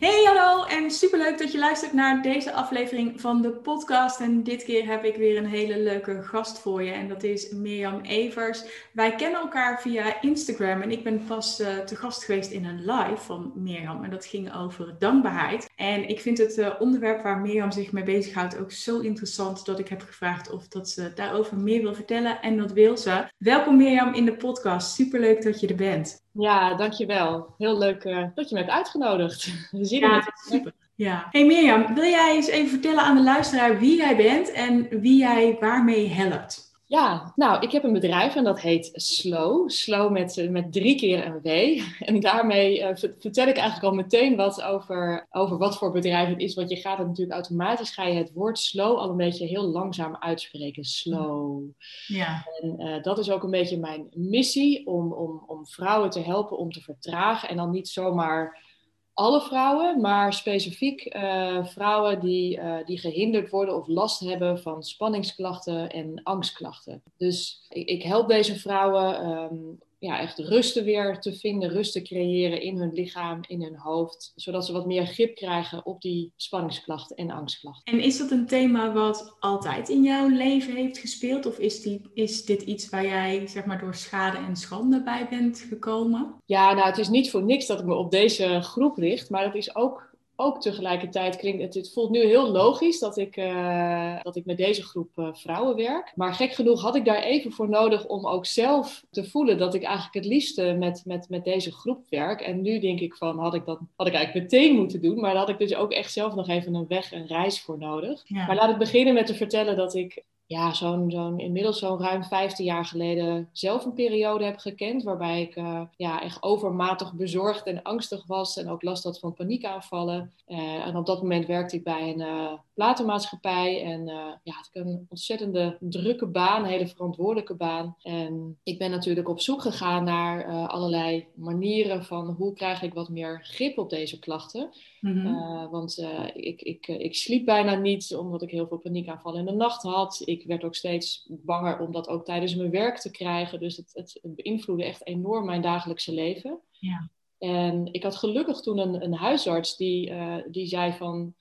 Hey hallo en superleuk dat je luistert naar deze aflevering van de podcast. En dit keer heb ik weer een hele leuke gast voor je en dat is Mirjam Evers. Wij kennen elkaar via Instagram en ik ben pas uh, te gast geweest in een live van Mirjam en dat ging over dankbaarheid. En ik vind het uh, onderwerp waar Mirjam zich mee bezighoudt ook zo interessant dat ik heb gevraagd of dat ze daarover meer wil vertellen en dat wil ze. Welkom Mirjam in de podcast, superleuk dat je er bent. Ja, dankjewel. Heel leuk uh, dat je me hebt uitgenodigd. We zien ja, het. Super. Ja. Hey Mirjam, wil jij eens even vertellen aan de luisteraar wie jij bent en wie jij waarmee helpt? Ja, nou, ik heb een bedrijf en dat heet Slow. Slow met, eh, met drie keer een W. En daarmee uh, vertel ik eigenlijk al meteen wat over, over wat voor bedrijf het is. Want je gaat het natuurlijk automatisch, ga je het woord slow al een beetje heel langzaam uitspreken. Slow. Ja. En uh, dat is ook een beetje mijn missie, om, om, om vrouwen te helpen om te vertragen. En dan niet zomaar alle vrouwen, maar specifiek uh, vrouwen die, uh, die gehinderd worden of last hebben van spanningsklachten en angstklachten. Dus ik, ik help deze vrouwen um, ja, echt rusten weer te vinden, rust te creëren in hun lichaam, in hun hoofd, zodat ze wat meer grip krijgen op die spanningsklachten en angstklachten. En is dat een thema wat altijd in jouw leven heeft gespeeld, of is, die, is dit iets waar jij zeg maar door schade en schande bij bent gekomen? Ja, nou, het is niet voor niks dat ik me op deze groep richt, maar het is ook ook tegelijkertijd klinkt het, het voelt nu heel logisch dat ik, uh, dat ik met deze groep uh, vrouwen werk. Maar gek genoeg had ik daar even voor nodig om ook zelf te voelen dat ik eigenlijk het liefste met, met, met deze groep werk. En nu denk ik van, had ik dat had ik eigenlijk meteen moeten doen. Maar daar had ik dus ook echt zelf nog even een weg, een reis voor nodig. Maar laat ik beginnen met te vertellen dat ik ja, zo'n, zo'n, inmiddels zo'n ruim 15 jaar geleden zelf een periode heb gekend. Waarbij ik uh, ja, echt overmatig bezorgd en angstig was. En ook last had van paniekaanvallen. Uh, en op dat moment werkte ik bij een uh, platenmaatschappij. En ja, had ik een ontzettende drukke baan, een hele verantwoordelijke baan. En ik ben natuurlijk op zoek gegaan naar allerlei manieren van hoe krijg ik wat meer grip op deze klachten. Mm-hmm. want ik, ik, ik sliep bijna niet, omdat ik heel veel paniekaanvallen in de nacht had. Ik werd ook steeds banger om dat ook tijdens mijn werk te krijgen. Dus het, het, beïnvloedde echt enorm mijn dagelijkse leven. Ja. En ik had gelukkig toen een, een huisarts die, uh, die zei van...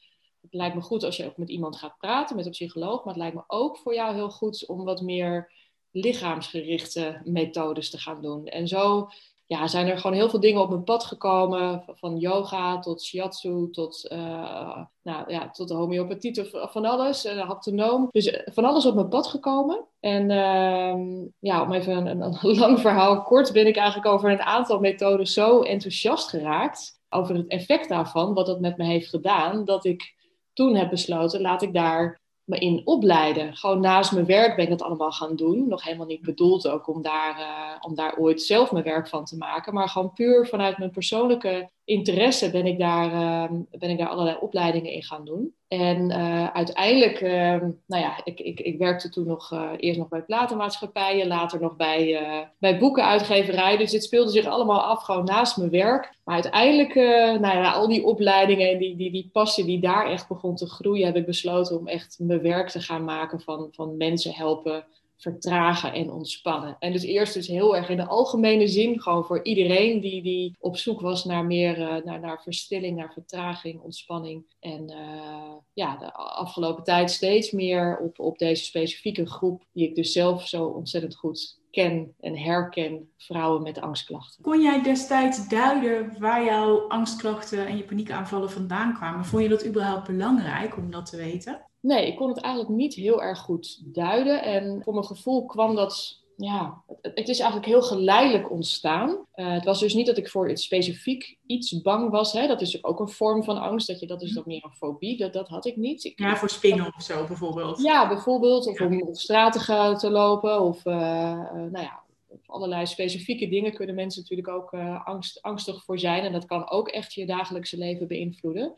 Het lijkt me goed als je ook met iemand gaat praten, met een psycholoog. Maar het lijkt me ook voor jou heel goed om wat meer lichaamsgerichte methodes te gaan doen. En zo ja, zijn er gewoon heel veel dingen op mijn pad gekomen. Van yoga tot shiatsu tot, uh, nou, ja, tot de homeopathie van alles. Uh, haptonoom. Dus eh, van alles op mijn pad gekomen. En uh, ja, om even een, een, lang verhaal kort ben ik eigenlijk over een aantal methodes zo enthousiast geraakt. Over het effect daarvan, wat dat met me heeft gedaan. Dat ik toen heb besloten, laat ik daar me in opleiden. Gewoon naast mijn werk ben ik dat allemaal gaan doen. Nog helemaal niet bedoeld ook om daar, uh, om daar ooit zelf mijn werk van te maken. Maar gewoon puur vanuit mijn persoonlijke interesse ben ik daar, uh, ben ik daar allerlei opleidingen in gaan doen. En uh, uiteindelijk, ehm, nou ja, ik, ik, ik werkte toen nog uh, eerst nog bij platenmaatschappijen, later nog bij, uh, bij boekenuitgeverijen. Dus dit speelde zich allemaal af gewoon naast mijn werk. Maar uiteindelijk, nou ja, al die opleidingen en die, die, die passie die daar echt begon te groeien, heb ik besloten om echt mijn werk te gaan maken van, van mensen helpen vertragen en ontspannen. En dus eerst dus heel erg in de algemene zin, gewoon voor iedereen die, die op zoek was naar meer, uh, naar, naar verstilling, naar vertraging, ontspanning. En uh, ja, de afgelopen tijd steeds meer op, op deze specifieke groep, die ik dus zelf zo ontzettend goed ken en herken, vrouwen met angstklachten. Kon jij destijds duiden waar jouw angstklachten en je paniekaanvallen vandaan kwamen? Vond je dat überhaupt belangrijk om dat te weten? Nee, ik kon het eigenlijk niet heel erg goed duiden. En voor mijn gevoel kwam dat, ja, het, is eigenlijk heel geleidelijk ontstaan. Uh, het was dus niet dat ik voor iets specifiek iets bang was. Hè? Dat is ook een vorm van angst. Dat, je, dat is dan meer een fobie. Dat, dat had ik niet. Ik, ja, voor spinnen of zo bijvoorbeeld. Ja, bijvoorbeeld. Of om op straten te lopen. Of uh, uh, nou ja, allerlei specifieke dingen kunnen mensen natuurlijk ook angst, angstig voor zijn. En dat kan ook echt je dagelijkse leven beïnvloeden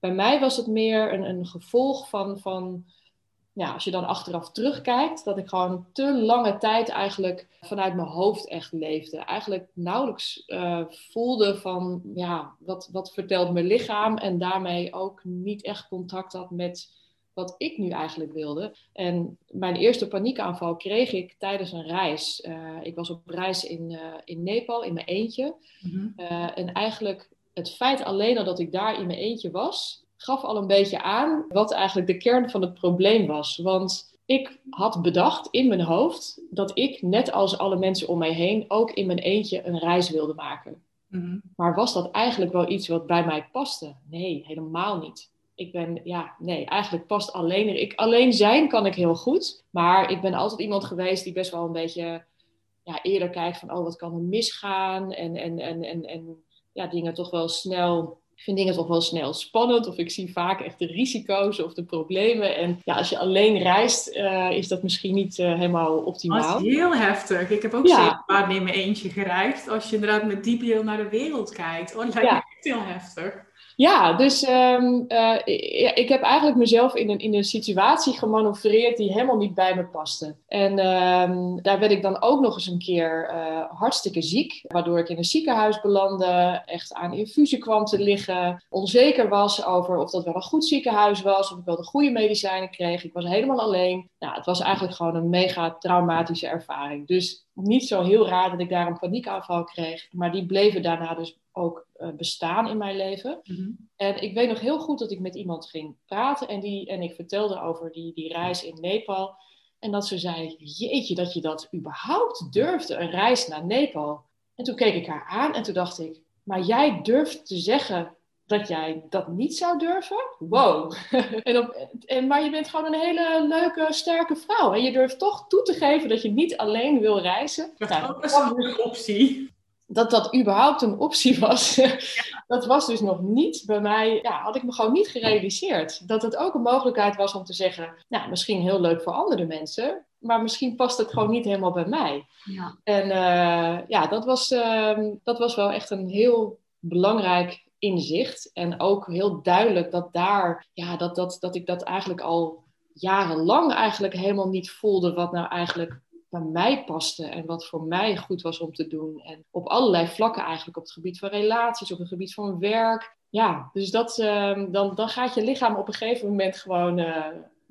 bij mij was het meer een, een gevolg van, van ja, als je dan achteraf terugkijkt, dat ik gewoon te lange tijd eigenlijk vanuit mijn hoofd echt leefde. Eigenlijk nauwelijks uh, voelde van, ja, wat, wat vertelt mijn lichaam? En daarmee ook niet echt contact had met wat ik nu eigenlijk wilde. En mijn eerste paniekaanval kreeg ik tijdens een reis. Uh, ik was op reis in, uh, in Nepal in mijn eentje. Mm-hmm. en eigenlijk het feit alleen al dat ik daar in mijn eentje was, gaf al een beetje aan wat eigenlijk de kern van het probleem was. Want ik had bedacht in mijn hoofd dat ik, net als alle mensen om mij heen, ook in mijn eentje een reis wilde maken. Mhm. Maar was dat eigenlijk wel iets wat bij mij paste? Nee, helemaal niet. Ik ben, ja, nee, eigenlijk past alleen. Ik, alleen zijn kan ik heel goed. Maar ik ben altijd iemand geweest die best wel een beetje ja, eerder kijkt van, oh, wat kan er misgaan? En, en, en, en, en ja, dingen toch wel snel ik vind dingen toch wel snel spannend. Of ik zie vaak echt de risico's of de problemen. En ja, als je alleen reist, uh, is dat misschien niet uh, helemaal optimaal. Dat is heel heftig. Ik heb ook ja. zeker in mijn eentje gereisd. Als je inderdaad met die bril naar de wereld kijkt. Oh, dat lijkt ja. me echt heel heftig. Ja, dus um, uh, ik heb eigenlijk mezelf in een, in een situatie gemanoeuvreerd die helemaal niet bij me paste. En um, daar werd ik dan ook nog eens een keer uh, hartstikke ziek, waardoor ik in een ziekenhuis belandde, echt aan infusie kwam te liggen, onzeker was over of dat wel een goed ziekenhuis was, of ik wel de goede medicijnen kreeg. Ik was helemaal alleen. Nou, het was eigenlijk gewoon een mega traumatische ervaring. Dus niet zo heel raar dat ik daar een paniekaanval kreeg, maar die bleven daarna dus ook uh, bestaan in mijn leven. Mhm. En ik weet nog heel goed dat ik met iemand ging praten en, die, en ik vertelde over die, die reis in Nepal. En dat ze zei, jeetje, dat je dat überhaupt durfde, een reis naar Nepal. En toen keek ik haar aan en toen dacht ik, maar jij durft te zeggen dat jij dat niet zou durven? Wow. en op, en, maar je bent gewoon een hele leuke, sterke vrouw. En je durft toch toe te geven dat je niet alleen wil reizen. Dat nou, is ook een optie dat dat überhaupt een optie was, dat was dus nog niet bij mij, ja, had ik me gewoon niet gerealiseerd. Dat het ook een mogelijkheid was om te zeggen, nou, misschien heel leuk voor andere mensen, maar misschien past het gewoon niet helemaal bij mij. Ja. En uh, ja, dat was, uh, dat was wel echt een heel belangrijk inzicht. En ook heel duidelijk dat daar, ja, dat, dat, dat ik dat eigenlijk al jarenlang eigenlijk helemaal niet voelde wat nou eigenlijk bij mij paste en wat voor mij goed was om te doen. En op allerlei vlakken eigenlijk, op het gebied van relaties, op het gebied van werk. Ja, dus dat, uh, dan, dan gaat je lichaam op een gegeven moment gewoon uh,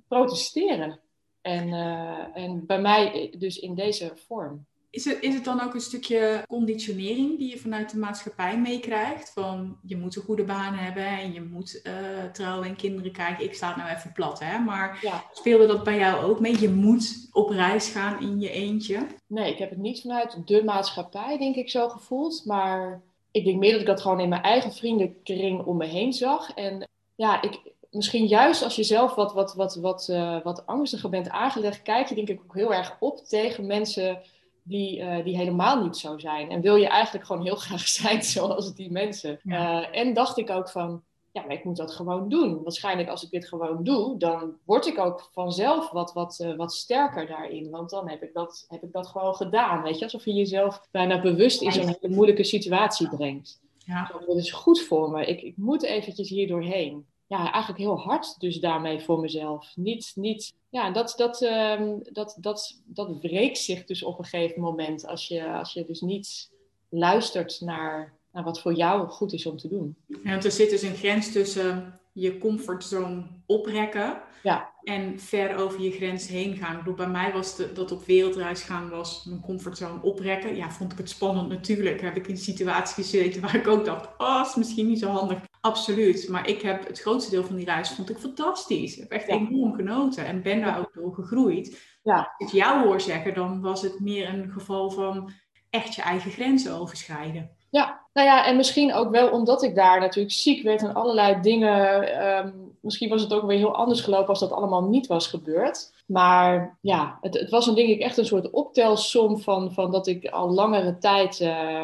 protesteren. En, uh, en bij mij dus in deze vorm. Is het, is het dan ook een stukje conditionering die je vanuit de maatschappij meekrijgt? Van je moet een goede baan hebben en je moet uh, trouwen en kinderen krijgen. Ik sta het nou even plat, hè? Maar ja. speelde dat bij jou ook mee? Je moet op reis gaan in je eentje? Nee, ik heb het niet vanuit de maatschappij, denk ik, zo gevoeld. Maar ik denk meer dat ik dat gewoon in mijn eigen vriendenkring om me heen zag. En ja, ik, misschien juist als je zelf wat, wat, wat, wat, uh, wat angstiger bent aangelegd, kijk je denk ik ook heel erg op tegen mensen die, uh, die helemaal niet zo zijn. En wil je eigenlijk gewoon heel graag zijn zoals die mensen. Uh, en dacht ik ook van, ja, maar ik moet dat gewoon doen. Waarschijnlijk als ik dit gewoon doe, dan word ik ook vanzelf wat, wat, uh, wat sterker daarin. Want dan heb ik, dat, heb ik dat gewoon gedaan. Weet je, alsof je jezelf bijna bewust in zo'n hele moeilijke situatie brengt. Ja. dat is goed voor me. Ik, ik moet eventjes hier doorheen ja, eigenlijk heel hard dus daarmee voor mezelf. Niet, niet, ja, dat, dat, um, dat, dat, dat wreekt zich dus op een gegeven moment als je, als je dus niet luistert naar, naar wat voor jou goed is om te doen. Ja, want er zit dus een grens tussen je comfortzone oprekken ja. en ver over je grens heen gaan. Ik bij mij was de, dat op wereldreis gaan was mijn comfortzone oprekken. Ja, vond ik het spannend natuurlijk. Heb ik in situaties gezeten waar ik ook dacht, oh, is misschien niet zo handig. Absoluut. Maar ik heb het grootste deel van die reis vond ik fantastisch. Ik heb echt enorm genoten en ben daar ook door gegroeid. Ja. Als ik jou hoor zeggen, dan was het meer een geval van echt je eigen grenzen overschrijden. Ja, nou ja, en misschien ook wel omdat ik daar natuurlijk ziek werd en allerlei dingen. Ehm, misschien was het ook weer heel anders gelopen als dat allemaal niet was gebeurd. Maar ja, het, het was een denk ik echt een soort optelsom van, van dat ik al langere tijd uh,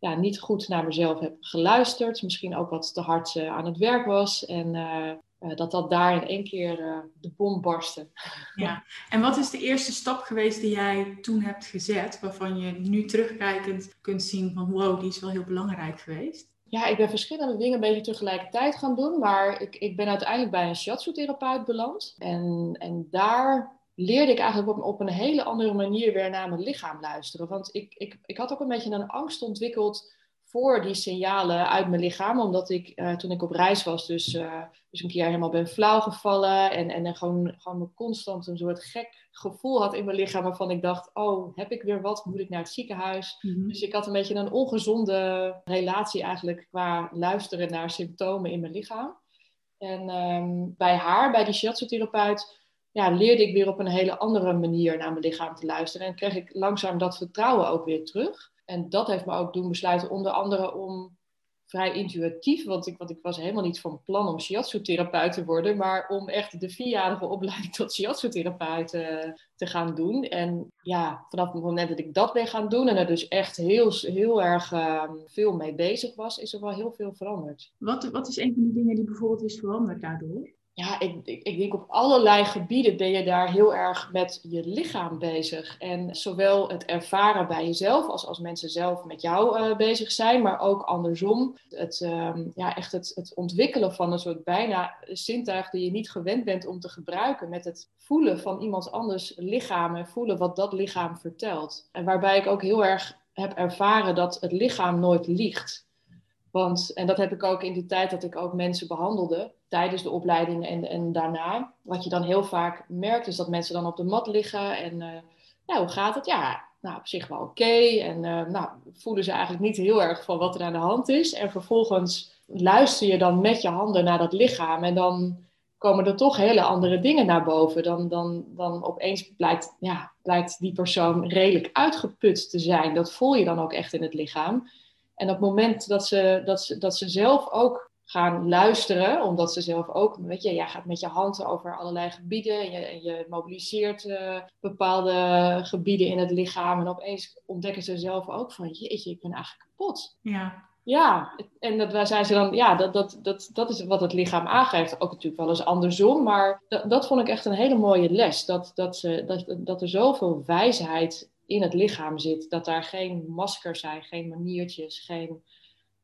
ja, niet goed naar mezelf heb geluisterd. Misschien ook wat te hard uh, aan het werk was. En uh, dat dat daar in één keer de bom barstte. Ja, en wat is de eerste stap geweest die jij toen hebt gezet, waarvan je nu terugkijkend kunt zien van wow, die is wel heel belangrijk geweest? Ja, ik ben verschillende dingen een beetje tegelijkertijd gaan doen. Maar ik, ik ben uiteindelijk bij een shiatsu-therapeut beland. En, en daar leerde ik eigenlijk op, op een hele andere manier weer naar mijn lichaam luisteren. Want ik, ik, ik had ook een beetje een angst ontwikkeld voor die signalen uit mijn lichaam. Omdat ik uh, toen ik op reis was, dus, uh, dus een keer helemaal ben flauw gevallen. En, en gewoon, gewoon constant een soort gek gevoel had in mijn lichaam. Waarvan ik dacht, oh, heb ik weer wat? Moet ik naar het ziekenhuis? Mm-hmm. Dus ik had een beetje een ongezonde relatie eigenlijk qua luisteren naar symptomen in mijn lichaam. En um, bij haar, bij die shiatsu-therapeut, ja, leerde ik weer op een hele andere manier naar mijn lichaam te luisteren. En kreeg ik langzaam dat vertrouwen ook weer terug. En dat heeft me ook doen besluiten, onder andere om vrij intuïtief, want ik, ik was helemaal niet van plan om shiatsu-therapeut te worden, maar om echt de vierjarige opleiding tot shiatsu-therapeut uh, te gaan doen. En ja, vanaf het moment dat ik dat ben gaan doen en er dus echt heel, heel erg uh, veel mee bezig was, is er wel heel veel veranderd. Wat, wat is een van die dingen die bijvoorbeeld is veranderd daardoor? Ja, ik, ik, denk op allerlei gebieden ben je daar heel erg met je lichaam bezig. En zowel het ervaren bij jezelf als als mensen zelf met jou uh, bezig zijn, maar ook andersom. Het, uh, ja, echt het, het ontwikkelen van een soort bijna zintuig die je niet gewend bent om te gebruiken. Met het voelen van iemands anders lichaam en voelen wat dat lichaam vertelt. En waarbij ik ook heel erg heb ervaren dat het lichaam nooit liegt. Want, en dat heb ik ook in die tijd dat ik ook mensen behandelde, tijdens de opleiding en, en daarna. Wat je dan heel vaak merkt, is dat mensen dan op de mat liggen en uh, ja, hoe gaat het? Ja, nou, op zich wel oké. En uh, nou, voelen ze eigenlijk niet heel erg van wat er aan de hand is. En vervolgens luister je dan met je handen naar dat lichaam en dan komen er toch hele andere dingen naar boven. Dan, dan, dan opeens blijkt, ja, blijkt die persoon redelijk uitgeput te zijn. Dat voel je dan ook echt in het lichaam. En op het moment dat ze, dat ze, dat ze zelf ook gaan luisteren, omdat ze zelf ook, weet je, jij gaat met je handen over allerlei gebieden en je, en je mobiliseert uh, bepaalde gebieden in het lichaam en opeens ontdekken ze zelf ook van, jeetje, ik ben eigenlijk kapot. Ja. Ja, en dat zijn ze dan, ja, dat, dat, dat, dat is wat het lichaam aangeeft. Ook natuurlijk wel eens andersom, maar dat, dat vond ik echt een hele mooie les. Dat, dat, ze, dat, dat er zoveel wijsheid in het lichaam zit. Dat daar geen maskers zijn, geen maniertjes, geen...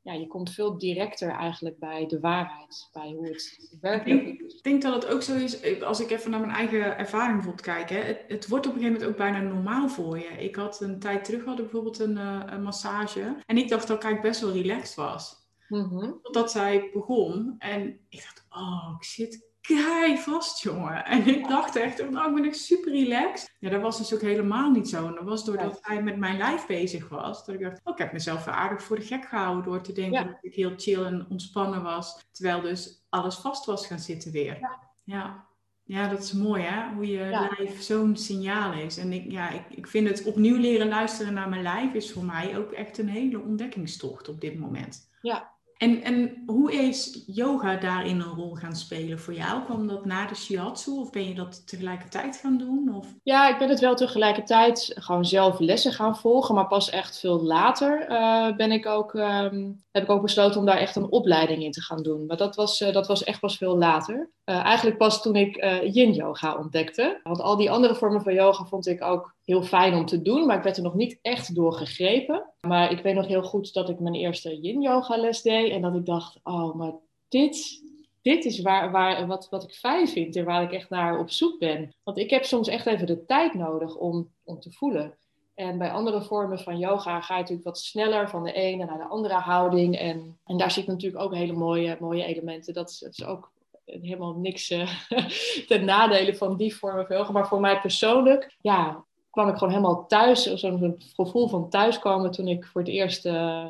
Ja, je komt veel directer eigenlijk bij de waarheid, bij hoe het werkelijk is. Ik denk dat het ook zo is, als ik even naar mijn eigen ervaring bijvoorbeeld kijk, hè, het, het, wordt op een gegeven moment ook bijna normaal voor je. Ik had een tijd terug had bijvoorbeeld een, uh, een massage en ik dacht dat ik best wel relaxed was. Mm Totdat zij begon en ik dacht, oh, ik zit kei vast, jongen. En ik dacht echt, oh, nou, ik ben echt super relaxed. Ja, dat was dus ook helemaal niet zo. En dat was doordat hij met mijn lijf bezig was. Dat ik dacht, oh, ik heb mezelf aardig voor de gek gehouden door te denken dat ik heel chill en ontspannen was. Terwijl dus alles vast was gaan zitten weer. Ja. ja. Ja, dat is mooi hè, hoe je lijf zo'n signaal is. En ik, ja, ik, ik vind het opnieuw leren luisteren naar mijn lijf is voor mij ook echt een hele ontdekkingstocht op dit moment. Ja, en, en hoe is yoga daarin een rol gaan spelen voor jou? Kwam dat na de shiatsu of ben je dat tegelijkertijd gaan doen? Of? Ja, ik ben het wel tegelijkertijd gewoon zelf lessen gaan volgen. Maar pas echt veel later uh, ben ik ook, um, heb ik ook besloten om daar echt een opleiding in te gaan doen. Maar dat was, uh, dat was echt pas veel later. Uh, eigenlijk pas toen ik yin yoga ontdekte. Want al die andere vormen van yoga vond ik ook heel fijn om te doen, maar ik werd er nog niet echt door gegrepen. Maar ik weet nog heel goed dat ik mijn eerste yin-yoga les deed en dat ik dacht, oh, maar dit, dit is waar, waar, wat, wat ik fijn vind en waar ik echt naar op zoek ben. Want ik heb soms echt even de tijd nodig om, om te voelen. En bij andere vormen van yoga ga je natuurlijk wat sneller van de ene naar de andere houding. En, en daar zitten natuurlijk ook hele mooie, mooie elementen. Dat is, dat is ook helemaal niks uh, ten nadele van die vormen van yoga. Maar voor mij persoonlijk, ja, kwam ik gewoon helemaal thuis, zo'n gevoel van thuiskomen toen ik voor het eerst uh,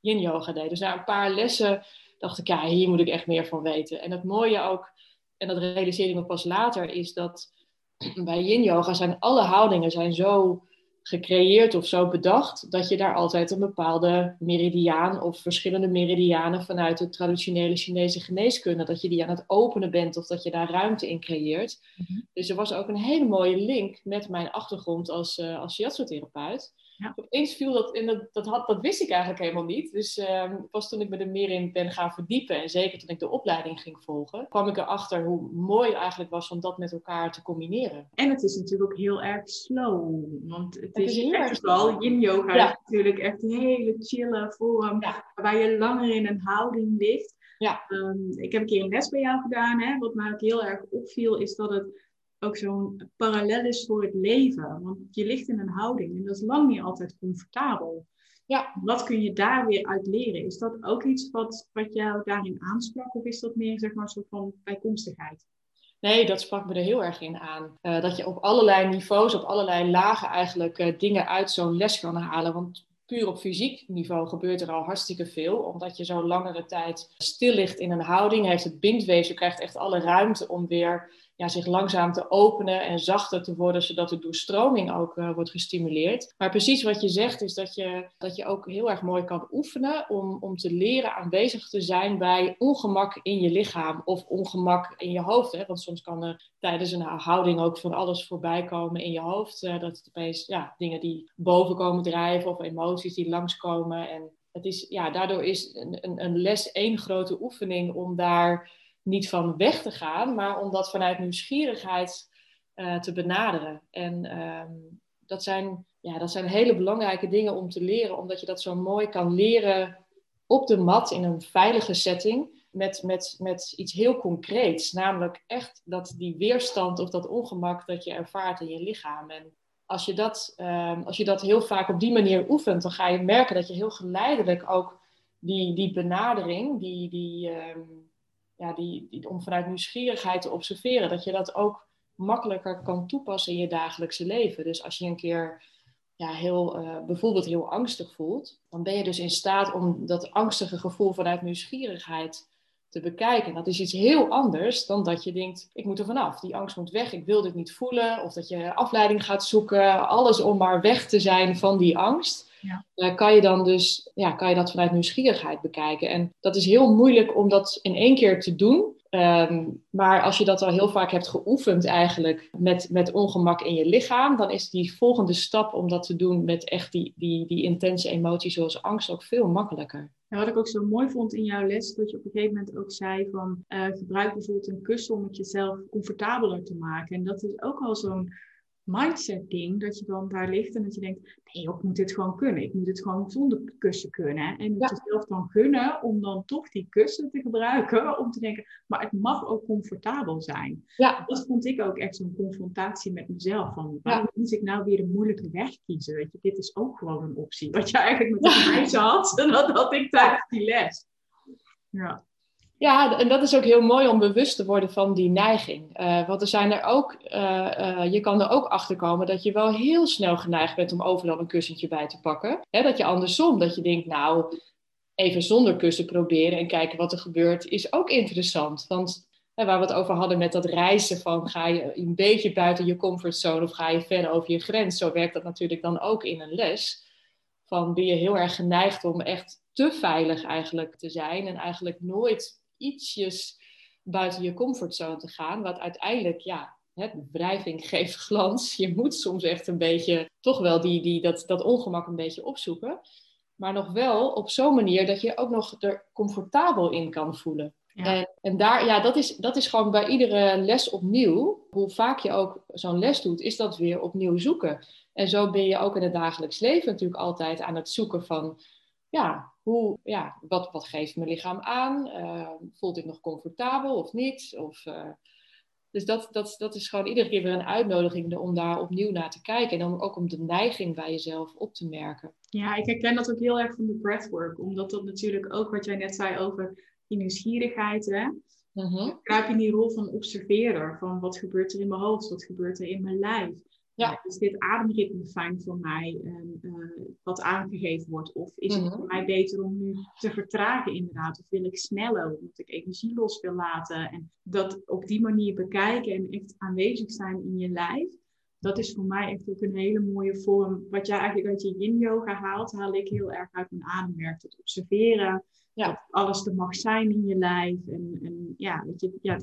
yin yoga deed. Dus na een paar lessen dacht ik, ja, hier moet ik echt meer van weten. En het mooie ook, en dat realiseerde ik me pas later, is dat bij yin yoga zijn alle houdingen zijn zo gecreëerd of zo bedacht dat je daar altijd een bepaalde meridiaan of verschillende meridianen vanuit de traditionele Chinese geneeskunde, dat je die aan het openen bent of dat je daar ruimte in creëert. Mhm. Dus er was ook een hele mooie link met mijn achtergrond als, uh, als shiatsu-therapeut. Ja. Opeens viel dat, en dat, dat, had, dat wist ik eigenlijk helemaal niet. Dus uh, pas toen ik me er meer in ben gaan verdiepen, en zeker toen ik de opleiding ging volgen, kwam ik erachter hoe mooi eigenlijk was om dat met elkaar te combineren. En het is natuurlijk ook heel erg slow. Want het, is echt yin yoga is natuurlijk echt een hele chille vorm, waar je langer in een houding ligt. Ja. Um, ik heb een keer een les bij jou gedaan. Hè? Wat mij ook heel erg opviel, is dat het ook zo'n parallel is voor het leven. Want je ligt in een houding en dat is lang niet altijd comfortabel. Ja. Wat kun je daar weer uit leren? Is dat ook iets wat, wat jou daarin aansprak? Of is dat meer zeg maar, een soort van bijkomstigheid? Nee, dat sprak me er heel erg in aan. Uh, dat je op allerlei niveaus, op allerlei lagen eigenlijk uh, dingen uit zo'n les kan halen. Want puur op fysiek niveau gebeurt er al hartstikke veel. Omdat je zo langere tijd stil ligt in een houding, heeft het bindweefsel krijgt echt alle ruimte om weer ja, zich langzaam te openen en zachter te worden, zodat de doorstroming ook uh, wordt gestimuleerd. Maar precies wat je zegt is dat je, dat je ook heel erg mooi kan oefenen om, om te leren aanwezig te zijn bij ongemak in je lichaam of ongemak in je hoofd. Hè? Want soms kan er tijdens een houding ook van alles voorbij komen in je hoofd. Uh, dat het opeens ja, dingen die boven komen drijven of emoties die langskomen. En het is, ja, daardoor is een, een, een les één grote oefening om daar niet van weg te gaan, maar om dat vanuit nieuwsgierigheid uh, te benaderen. En ehm, dat, zijn, ja, dat zijn hele belangrijke dingen om te leren, omdat je dat zo mooi kan leren op de mat in een veilige setting. Met, met, met iets heel concreets, namelijk echt dat die weerstand of dat ongemak dat je ervaart in je lichaam. En als je dat, um, als je dat heel vaak op die manier oefent, dan ga je merken dat je heel geleidelijk ook die, die benadering, die, die, um, ja, die, die, om vanuit nieuwsgierigheid te observeren, dat je dat ook makkelijker kan toepassen in je dagelijkse leven. Dus als je een keer ja, heel, uh, bijvoorbeeld heel angstig voelt, dan ben je dus in staat om dat angstige gevoel vanuit nieuwsgierigheid te bekijken. Dat is iets heel anders dan dat je denkt, ik moet er vanaf, die angst moet weg, ik wil dit niet voelen. Of dat je afleiding gaat zoeken, alles om maar weg te zijn van die angst ja. Uh, kan je dan dus ja, kan je dat vanuit nieuwsgierigheid bekijken. En dat is heel moeilijk om dat in één keer te doen. Ehm, maar als je dat al heel vaak hebt geoefend eigenlijk met, met ongemak in je lichaam, dan is die volgende stap om dat te doen met echt die, die, die intense emoties zoals angst ook veel makkelijker. Ja, wat ik ook zo mooi vond in jouw les, dat je op een gegeven moment ook zei van uh, gebruik bijvoorbeeld een kussen om het jezelf comfortabeler te maken. En dat is ook al zo'n mindset ding, dat je dan daar ligt en dat je denkt, nee ik moet dit gewoon kunnen. Ik moet dit gewoon zonder kussen kunnen. En het ja. jezelf dan gunnen om dan toch die kussen te gebruiken, om te denken, maar het mag ook comfortabel zijn. Ja. Dat vond ik ook echt zo'n confrontatie met mezelf, van waarom moet ik nou weer een moeilijke weg kiezen? Weet je, dit is ook gewoon een optie. Wat je eigenlijk met de meisje had, en dat had ik tijdens die les. Ja. Ja, en dat is ook heel mooi om bewust te worden van die neiging. Uh, want er zijn er ook, uh, uh, je kan er ook achter komen dat je wel heel snel geneigd bent om overal een kussentje bij te pakken. Dat je andersom, dat je denkt, nou, even zonder kussen proberen en kijken wat er gebeurt, is ook interessant. Want waar we het over hadden met dat reizen van ga je een beetje buiten je comfortzone of ga je ver over je grens, zo werkt dat natuurlijk dan ook in een les. Van ben je heel erg geneigd om echt te veilig eigenlijk te zijn en eigenlijk nooit ietsjes buiten je comfortzone te gaan. Wat uiteindelijk, ja, hè, wrijving geeft glans. Je moet soms echt een beetje, toch wel die, die, dat, dat ongemak een beetje opzoeken. Maar nog wel op zo'n manier dat je ook nog er comfortabel in kan voelen. En, en, daar, ja, dat is, dat is gewoon bij iedere les opnieuw. Hoe vaak je ook zo'n les doet, is dat weer opnieuw zoeken. En zo ben je ook in het dagelijks leven natuurlijk altijd aan het zoeken van, ja, hoe, ja, wat, wat geeft mijn lichaam aan? Uh, voelt ik nog comfortabel of niet? Of, uh, dus dat, dat, dat is gewoon iedere keer weer een uitnodiging om daar opnieuw naar te kijken. En dan ook om de neiging bij jezelf op te merken. Ja, ik herken dat ook heel erg van de breathwork. Omdat dat natuurlijk ook wat jij net zei over die nieuwsgierigheid. Hè? Ik kruip in die rol van observeerder. Van wat gebeurt er in mijn hoofd? Wat gebeurt er in mijn lijf? Ja. Is dit ademritme fijn voor mij, uh, wat aangegeven wordt? Of is het mhm. voor mij beter om nu te vertragen inderdaad? Of wil ik sneller, omdat ik energie los wil laten? En dat op die manier bekijken en echt aanwezig zijn in je lijf. Dat is voor mij echt ook een hele mooie vorm. Wat jij eigenlijk uit je yin-yoga haalt, haal ik heel erg uit mijn ademwerk. Het observeren, ja. dat alles er mag zijn in je lijf. En, en ja, weet je, ja,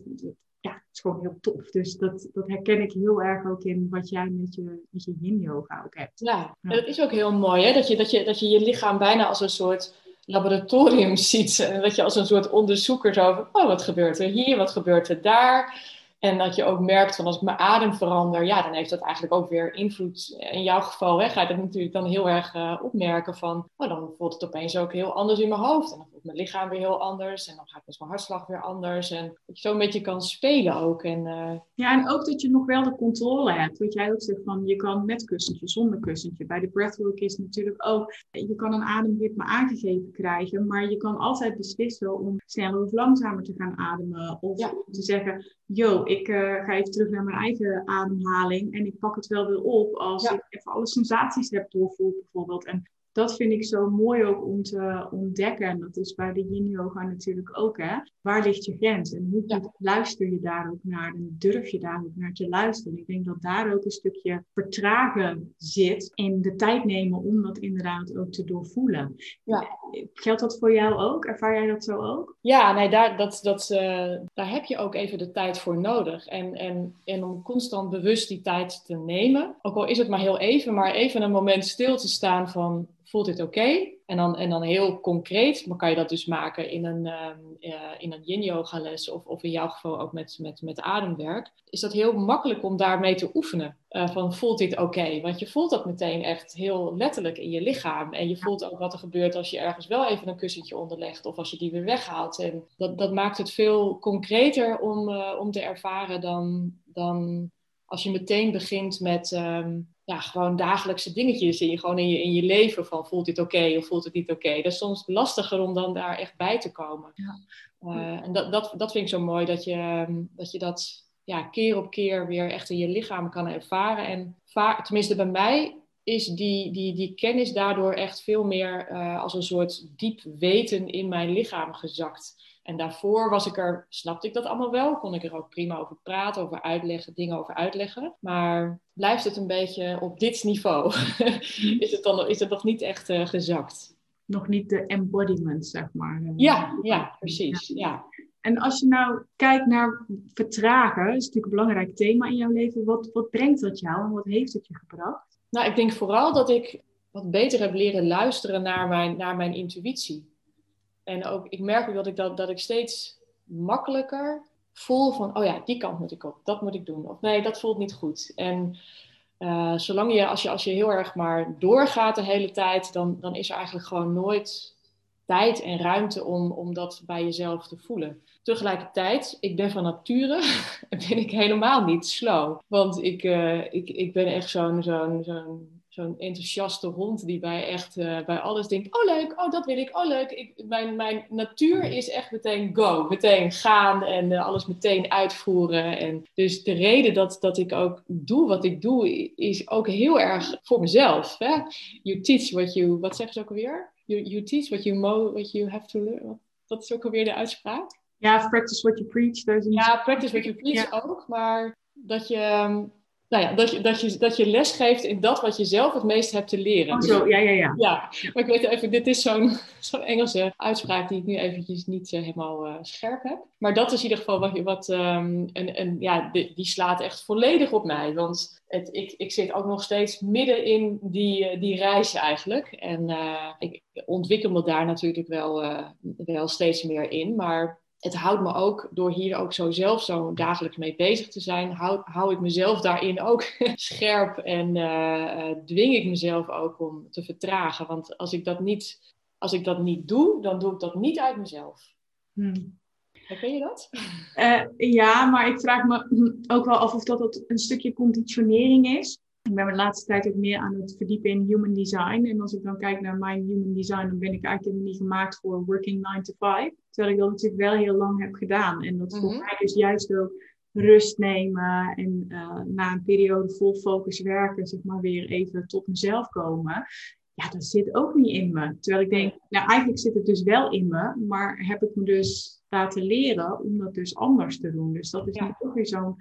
ja, is gewoon heel tof. Dus dat, dat herken ik heel erg ook in wat jij met je, met je yin yoga ook hebt. Ja, ja. dat is ook heel mooi, hè? Dat, je, dat, je, dat je je lichaam bijna als een soort laboratorium ziet. En dat je als een soort onderzoeker zo van, oh, wat gebeurt er hier, wat gebeurt er daar? En dat je ook merkt van als ik mijn adem verander, ja, dan heeft dat eigenlijk ook weer invloed. In jouw geval hè, ga je dat natuurlijk dan heel erg uh, opmerken van, oh, dan voelt het opeens ook heel anders in mijn hoofd. En dan voelt mijn lichaam weer heel anders. En dan gaat dus mijn hartslag weer anders. En dat je zo een beetje kan spelen ook. En, uh... Ja, en ook dat je nog wel de controle hebt. Wat jij ook zegt van, je kan met kussentje, zonder kussentje. Bij de breathwork is natuurlijk ook, je kan een ademritme aangegeven krijgen, maar je kan altijd beslissen om sneller of langzamer te gaan ademen. Of te zeggen, yo, ik uh, ga even terug naar mijn eigen ademhaling en ik pak het wel weer op als ik even alle sensaties heb doorvoeld bijvoorbeeld. En dat vind ik zo mooi ook om te ontdekken. En dat is bij de yin yoga natuurlijk ook. Hè? Waar ligt je grens? En hoe ja. luister je daar ook naar? En durf je daar ook naar te luisteren? Ik denk dat daar ook een stukje vertragen zit. In de tijd nemen om dat inderdaad ook te doorvoelen. Ja. Geldt dat voor jou ook? Ervaar jij dat zo ook? Ja, nee, daar, dat, dat, uh, daar heb je ook even de tijd voor nodig. En, en, en om constant bewust die tijd te nemen. Ook al is het maar heel even, maar even een moment stil te staan van voelt dit oké? En, dan, en dan heel concreet, maar kan je dat dus maken in een, uh, in een yin yoga les of, of in jouw geval ook met, met, met ademwerk. Is dat heel makkelijk om daarmee te oefenen. Uh, van voelt dit oké? Want je voelt dat meteen echt heel letterlijk in je lichaam. En je voelt ook wat er gebeurt als je ergens wel even een kussentje onderlegt of als je die weer weghaalt. En dat, dat maakt het veel concreter om, uh, om te ervaren dan, dan als je meteen begint met um, ja, gewoon dagelijkse dingetjes in je, gewoon in je, in je leven van voelt dit oké of voelt het niet oké. Dat is soms lastiger om dan daar echt bij te komen. Ja. Uh, en dat, dat, dat vind ik zo mooi, dat je ehm, dat, je dat ja, keer op keer weer echt in je lichaam kan ervaren. En tenminste bij mij is die, die, die kennis daardoor echt veel meer uh, als een soort diep weten in mijn lichaam gezakt. En daarvoor was ik er, snapte ik dat allemaal wel, kon ik er ook prima over praten, over uitleggen, dingen over uitleggen. Maar blijft het een beetje op dit niveau? is, het dan, is het nog niet echt uh, gezakt? Nog niet de embodiment, zeg maar. Ja, ja precies. Ja. En als je nou kijkt naar vertragen, dat is natuurlijk een belangrijk thema in jouw leven. Wat, wat brengt dat jou en wat heeft het je gebracht? Nou, ik denk vooral dat ik wat beter heb leren luisteren naar mijn, naar mijn intuïtie. En ook, ik merk ook dat ik, dat, dat ik steeds makkelijker voel van, oh ja, die kant moet ik op, dat moet ik doen. Of nee, dat voelt niet goed. En uh, zolang je als, je, als je heel erg maar doorgaat de hele tijd, dan, dan is er eigenlijk gewoon nooit tijd en ruimte om, om dat bij jezelf te voelen. Tegelijkertijd, ik ben van nature, ben ik helemaal niet slow. Want ik, uh, ik, ik ben echt zo'n zo'n zo'n zo'n enthousiaste hond die bij echt uh, bij alles denkt: oh leuk, oh dat wil ik, oh leuk. Ik, mijn, mijn natuur is echt meteen go, meteen gaan en uh, alles meteen uitvoeren. En dus de reden dat, dat ik ook doe wat ik doe, is ook heel erg voor mezelf. Hè? You teach what you, wat zeggen ze ook alweer? You, you teach what you, mo, what you have to learn. Dat is ook alweer de uitspraak. Ja, practice what you preach. Ja, practice what you preach ook. Maar dat je ehm, nou ja, dat je, dat, je, dat je les geeft in dat wat je zelf het meest hebt te leren. Oh, zo, ja, ja, ja. Ja, maar ik weet even, dit is zo'n zo'n Engelse uitspraak die ik nu eventjes niet uh, helemaal uh, scherp heb. Maar dat is in ieder geval wat, wat um, en, en ja, die, die, slaat echt volledig op mij. Want het, ik, ik zit ook nog steeds midden in die, uh, die reis eigenlijk. En ik ontwikkel me daar natuurlijk wel, wel steeds meer in. Maar het houdt me ook, door hier ook zo zelf zo dagelijks mee bezig te zijn, hou, hou ik mezelf daarin ook scherp en uh, dwing ik mezelf ook om te vertragen. Want als ik dat niet, als ik dat niet doe, dan doe ik dat niet uit mezelf. Hmm. Herken je dat? Uh, ja, maar ik vraag me ook wel af of dat, dat een stukje conditionering is. Ik ben de laatste tijd ook meer aan het verdiepen in human design. En als ik dan kijk naar mijn human design, dan ben ik eigenlijk helemaal niet gemaakt voor working 9 to 5. Terwijl ik dat natuurlijk wel heel lang heb gedaan. En dat voor mhm. mij dus juist ook rust nemen en uh, na een periode vol focus werken, zeg maar weer even tot mezelf komen. Ja, dat zit ook niet in me. Terwijl ik denk, nou eigenlijk zit het dus wel in me, maar heb ik me dus laten leren om dat dus anders te doen. Dus dat is ja. ook weer zo'n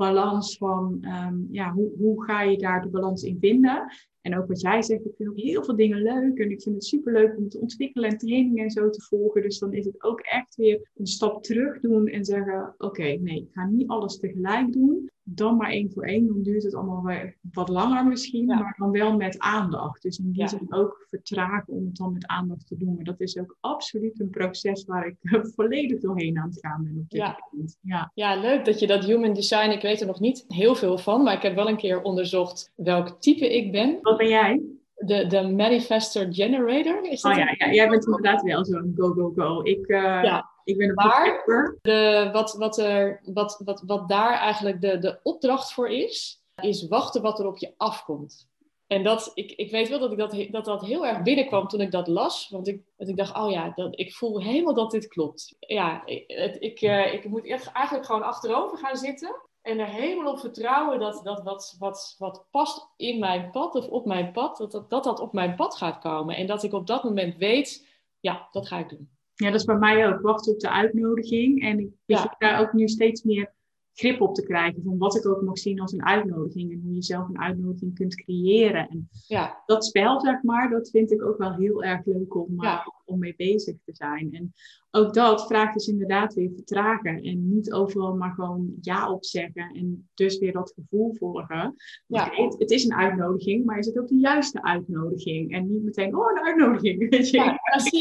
balans van, um, ja, hoe, hoe ga je daar de balans in vinden? En ook wat jij zegt, ik vind ook heel veel dingen leuk. En ik vind het superleuk om te ontwikkelen en trainingen en zo te volgen. Dus dan is het ook echt weer een stap terug doen en zeggen: Oké, nee, ik ga niet alles tegelijk doen dan maar één voor één. Dan duurt het allemaal weer wat langer misschien, maar dan wel met aandacht. Dus in die zin ook vertragen om het dan met aandacht te doen. Maar dat is ook absoluut een proces waar ik volledig doorheen aan het gaan ben op dit ja. moment. Ja. ja, leuk dat je dat human design, ik weet er nog niet heel veel van, maar ik heb wel een keer onderzocht welk type ik ben. Wat ben jij? De, de manifester generator. Is dat oh ja, ja, jij bent inderdaad wel zo'n go, go, go. Ik, uh, ja. Ik ben een maar de, wat, wat, er, wat, wat, wat daar eigenlijk de, de opdracht voor is, is wachten wat er op je afkomt. En dat, ik, ik weet wel dat, ik dat, dat dat heel erg binnenkwam toen ik dat las. Want ik, dat ik dacht, oh ja, dat, ik voel helemaal dat dit klopt. Ja, ik, ik, uh, ik moet echt eigenlijk gewoon achterover gaan zitten. En er helemaal op vertrouwen dat, dat wat, wat, wat past in mijn pad of op mijn pad, dat dat, dat dat op mijn pad gaat komen. En dat ik op dat moment weet, ja, dat ga ik doen. Ja, dat is bij mij ook. Wachten op de uitnodiging. En ik begin daar ook nu steeds meer grip op te krijgen van wat ik ook mag zien als een uitnodiging en hoe je zelf een uitnodiging kunt creëren. En ja. dat spel, zeg maar, dat vind ik ook wel heel erg leuk om, uh, om mee bezig te zijn. En ook dat vraagt dus inderdaad weer vertragen en niet overal maar gewoon ja op zeggen en dus weer dat gevoel volgen. Ja. Het, het, is een uitnodiging, maar is het ook de juiste uitnodiging? En niet meteen, oh, een uitnodiging. Weet je, ja, zie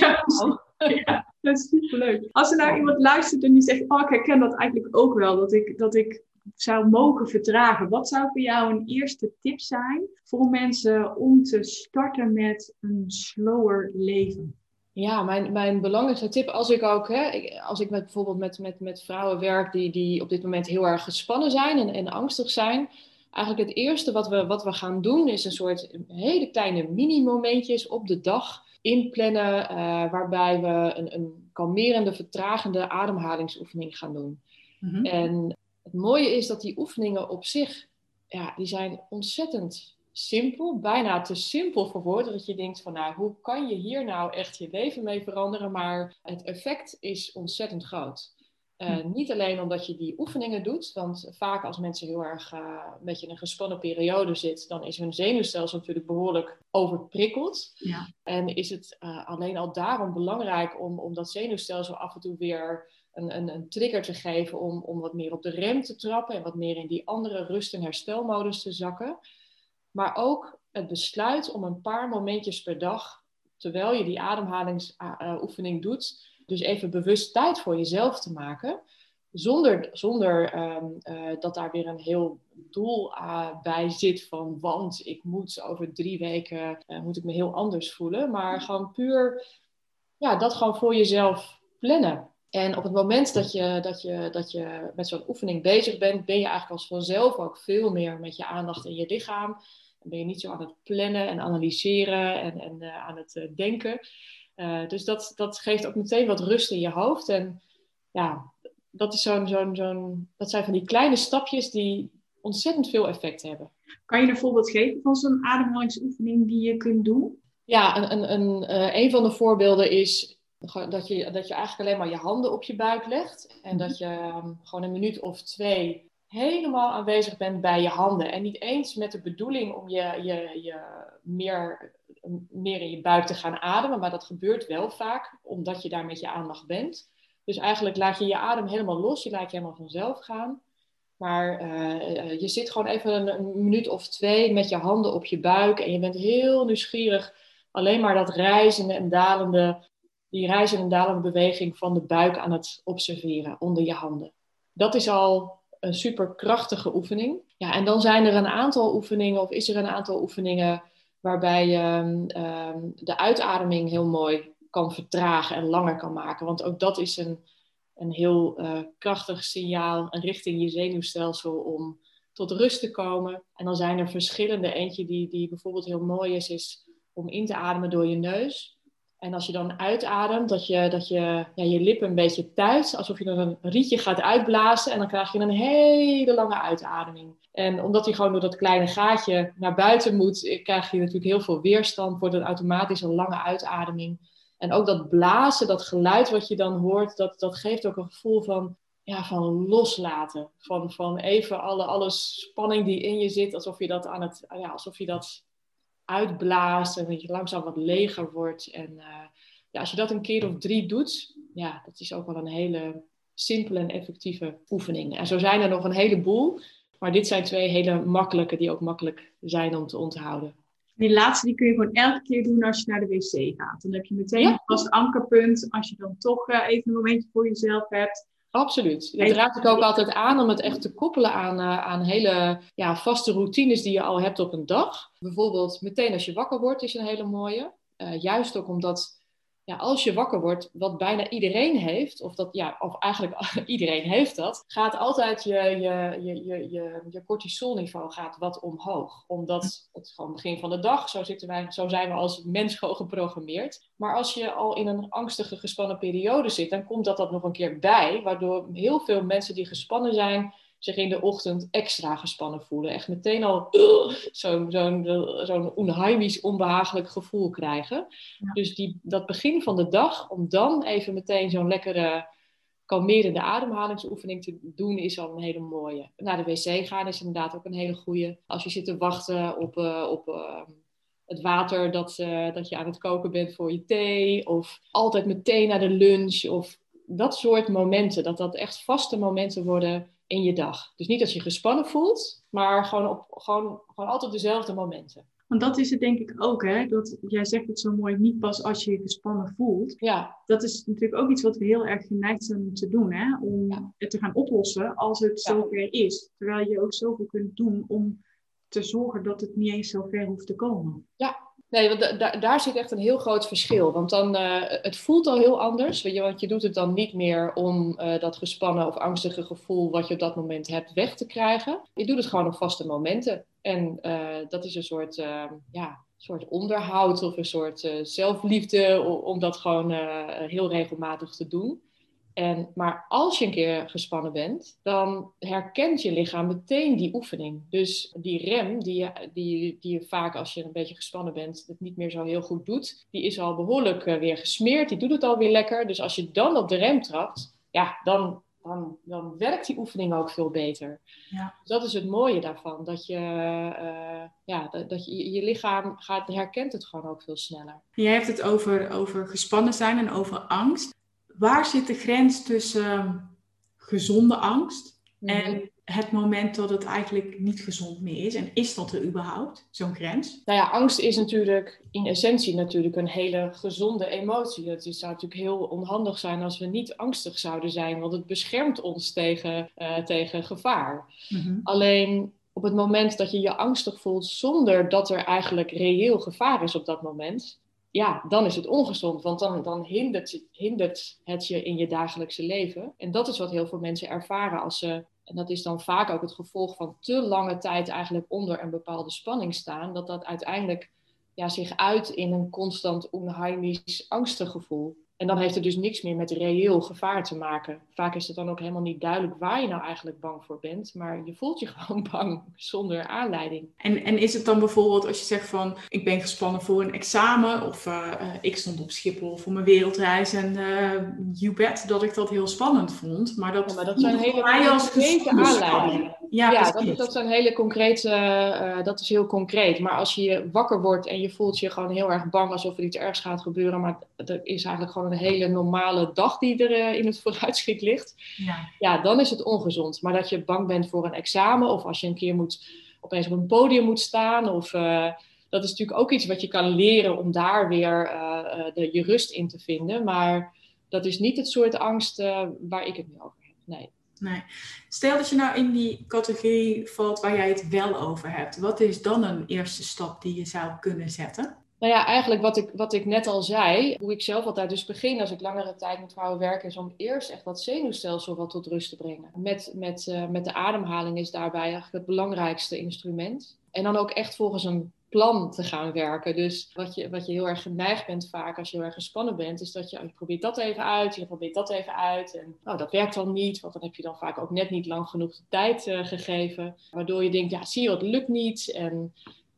je. ja, dat is superleuk. Als er nou iemand luistert en die zegt, oh, ik herken dat eigenlijk ook wel, dat ik, dat ik zou mogen vertragen. Wat zou voor jou een eerste tip zijn voor mensen om te starten met een slower leven? Ja, mijn, mijn belangrijkste tip, als ik ook, hè, als ik met, bijvoorbeeld met, met, met vrouwen werk die, die op dit moment heel erg gespannen zijn en, en angstig zijn. Eigenlijk het eerste wat we, wat we gaan doen is een soort hele kleine mini-momentjes op de dag inplannen, uh, waarbij we een, een kalmerende, vertragende ademhalingsoefening gaan doen. Mm En het mooie is dat die oefeningen op zich, ja, die zijn ontzettend simpel, bijna te simpel voor woorden, dat je denkt van nou, hoe kan je hier nou echt je leven mee veranderen, maar het effect is ontzettend groot. Uh, niet alleen omdat je die oefeningen doet, want vaak als mensen heel erg uh, een beetje in een gespannen periode zitten, dan is hun zenuwstelsel natuurlijk behoorlijk overprikkeld. Ja. En is het uh, alleen al daarom belangrijk om, om dat zenuwstelsel af en toe weer een, een, een, trigger te geven om, om wat meer op de rem te trappen en wat meer in die andere rust- en herstelmodus te zakken. Maar ook het besluit om een paar momentjes per dag, terwijl je die ademhalingsoefening doet, dus even bewust tijd voor jezelf te maken. Zonder, zonder ehm, eh, dat daar weer een heel doel uh, bij zit van want ik moet over drie weken uh, moet ik me heel anders voelen. Maar gewoon puur ja, dat gewoon voor jezelf plannen. En op het moment dat je, dat je, dat je met zo'n oefening bezig bent, ben je eigenlijk als vanzelf ook veel meer met je aandacht in je lichaam. Dan ben je niet zo aan het plannen en analyseren en, en aan het denken. Uh, dus dat, dat geeft ook meteen wat rust in je hoofd. En ja, dat, is zo'n, zo'n, zo'n, dat zijn van die kleine stapjes die ontzettend veel effect hebben. Kan je een voorbeeld geven van zo'n ademhalingsoefening die je kunt doen? Ja, een, een, een, uh, een van de voorbeelden is dat je, dat je eigenlijk alleen maar je handen op je buik legt. En dat je um, gewoon een minuut of twee helemaal aanwezig bent bij je handen. En niet eens met de bedoeling om je, je, je meer meer in je buik te gaan ademen. Maar dat gebeurt wel vaak, omdat je daar met je aandacht bent. Dus eigenlijk laat je je adem helemaal los. Je laat je helemaal vanzelf gaan. Maar uh, je zit gewoon even een, minuut of twee met je handen op je buik. En je bent heel nieuwsgierig. Alleen maar dat reizende en dalende, die reizende en dalende beweging van de buik aan het observeren onder je handen. Dat is al een super krachtige oefening. Ja, en dan zijn er een aantal oefeningen, of is er een aantal oefeningen waarbij je um, de uitademing heel mooi kan vertragen en langer kan maken. Want ook dat is een, een heel uh, krachtig signaal richting je zenuwstelsel om tot rust te komen. En dan zijn er verschillende. Eentje die, die bijvoorbeeld heel mooi is, is om in te ademen door je neus. En als je dan uitademt, dat je, dat je ja, je lippen een beetje tuit, alsof je dan een rietje gaat uitblazen. En dan krijg je een hele lange uitademing. En omdat hij gewoon door dat kleine gaatje naar buiten moet, krijg je natuurlijk heel veel weerstand. Wordt het automatisch een lange uitademing. En ook dat blazen, dat geluid wat je dan hoort, dat, dat geeft ook een gevoel van ja, van loslaten. Van, van even alle, alle spanning die in je zit, alsof je dat aan het, ja, alsof je dat uitblaast en dat je langzaam wat leger wordt. En eh, ja, als je dat een keer of drie doet, ja, dat is ook wel een hele simpele en effectieve oefening. En zo zijn er nog een heleboel, maar dit zijn twee hele makkelijke die ook makkelijk zijn om te onthouden. Die laatste die kun je gewoon elke keer doen als je naar de wc gaat. Dan heb je meteen een vast ankerpunt als je dan toch uh, even een momentje voor jezelf hebt. Absoluut. Dat raad ik ook altijd aan om het echt te koppelen aan, uh, aan hele ja, vaste routines die je al hebt op een dag. Bijvoorbeeld meteen als je wakker wordt is een hele mooie. Uh, juist ook omdat ja, als je wakker wordt, wat bijna iedereen heeft, of, dat, ja, of eigenlijk iedereen heeft dat, gaat altijd je, je, je, je, je, je cortisolniveau gaat wat omhoog. Omdat het gewoon begin van de dag, zo, zitten wij, zo zijn we als mens gewoon geprogrammeerd. Maar als je al in een angstige, gespannen periode zit, dan komt dat dat nog een keer bij, waardoor heel veel mensen die gespannen zijn, zich in de ochtend extra gespannen voelen. Echt meteen al uh, zo'n zo onheimisch, onbehagelijk gevoel krijgen. Dus die, dat begin van de dag, om dan even meteen zo'n lekkere kalmerende ademhalingsoefening te doen, is al een hele mooie. Naar de wc gaan is inderdaad ook een hele goede. Als je zit te wachten op, uh, op uh, het water dat, uh, dat je aan het koken bent voor je thee, of altijd meteen naar de lunch, of dat soort momenten, dat dat echt vaste momenten worden in je dag. Dus niet als je gespannen voelt, maar gewoon, op, gewoon, gewoon altijd dezelfde momenten. Want dat is het denk ik ook, hè? Dat, jij zegt het zo mooi, niet pas als je je gespannen voelt. Ja. Dat is natuurlijk ook iets wat we heel erg geneigd zijn om te doen, hè? Om het te gaan oplossen als het ja. zover is. Terwijl je ook zoveel kunt doen om te zorgen dat het niet eens zo ver hoeft te komen. Ja, Nee, want da daar zit echt een heel groot verschil. Want dan, uh, het voelt al heel anders. Want je, want je doet het dan niet meer om uh, dat gespannen of angstige gevoel wat je op dat moment hebt weg te krijgen. Je doet het gewoon op vaste momenten. En uh, dat is een soort, ja, soort onderhoud of een soort zelfliefde om dat gewoon heel regelmatig te doen. En, maar als je een keer gespannen bent, dan herkent je lichaam meteen die oefening. Dus die rem die je, die, die je vaak als je een beetje gespannen bent, het niet meer zo heel goed doet, die is al behoorlijk uh, weer gesmeerd. Die doet het alweer lekker. Dus als je dan op de rem trapt, ja, dan, dan, dan werkt die oefening ook veel beter. Ja. Dus dat is het mooie daarvan. Dat je, uh, ja, dat, dat je, je lichaam gaat, herkent het gewoon ook veel sneller. Je hebt het over, over gespannen zijn en over angst waar zit de grens tussen ehm, gezonde angst mm-hmm. en het moment dat het eigenlijk niet gezond meer is? En is dat er überhaupt, zo'n grens? Nou ja, angst is natuurlijk in essentie natuurlijk een hele gezonde emotie. Het zou natuurlijk heel onhandig zijn als we niet angstig zouden zijn, want het beschermt ons tegen, uh, tegen gevaar. Mm-hmm. Alleen op het moment dat je je angstig voelt zonder dat er eigenlijk reëel gevaar is op dat moment, ja, dan is het ongezond, want dan, dan hindert, hindert het je in je dagelijkse leven. En dat is wat heel veel mensen ervaren als ze, en dat is dan vaak ook het gevolg van te lange tijd eigenlijk onder een bepaalde spanning staan, dat dat uiteindelijk ja, zich uit in een constant onheimisch angstig gevoel. En dan heeft het dus niks meer met reëel gevaar te maken. Vaak is het dan ook helemaal niet duidelijk waar je nou eigenlijk bang voor bent. Maar je voelt je gewoon bang zonder aanleiding. En, en is het dan bijvoorbeeld als je zegt van ik ben gespannen voor een examen. Of uh, ik stond op Schiphol voor mijn wereldreis. En uh, you bet dat ik dat heel spannend vond. Maar dat, ja, maar dat zijn hele concrete aanleidingen. Ja, ja dat, dat zijn hele concrete, uh, dat is heel concreet. Maar als je wakker wordt en je voelt je gewoon heel erg bang alsof er iets ergs gaat gebeuren. Maar er is eigenlijk gewoon een hele normale dag die er uh, in het vooruitschiet ligt. Ja. ja, dan is het ongezond. Maar dat je bang bent voor een examen of als je een keer moet, opeens op een podium moet staan. Of, uh, dat is natuurlijk ook iets wat je kan leren om daar weer de, je rust in te vinden. Maar dat is niet het soort angst waar ik het nu over heb. Nee. Nee. Stel dat je nou in die categorie valt waar jij het wel over hebt. Wat is dan een eerste stap die je zou kunnen zetten? Nou ja, eigenlijk wat ik, wat ik net al zei, hoe ik zelf altijd dus begin als ik langere tijd met vrouwen werk, is om eerst echt dat zenuwstelsel wat tot rust te brengen. Met, met, uh, met de ademhaling is daarbij eigenlijk het belangrijkste instrument. En dan ook echt volgens een plan te gaan werken. Dus wat je, wat je heel erg geneigd bent vaak als je heel erg gespannen bent, is dat je, je probeert dat even uit, je probeert dat even uit. En nou, dat werkt dan niet, want dan heb je dan vaak ook net niet lang genoeg de tijd uh, gegeven. Waardoor je denkt, ja, zie je, het lukt niet. En,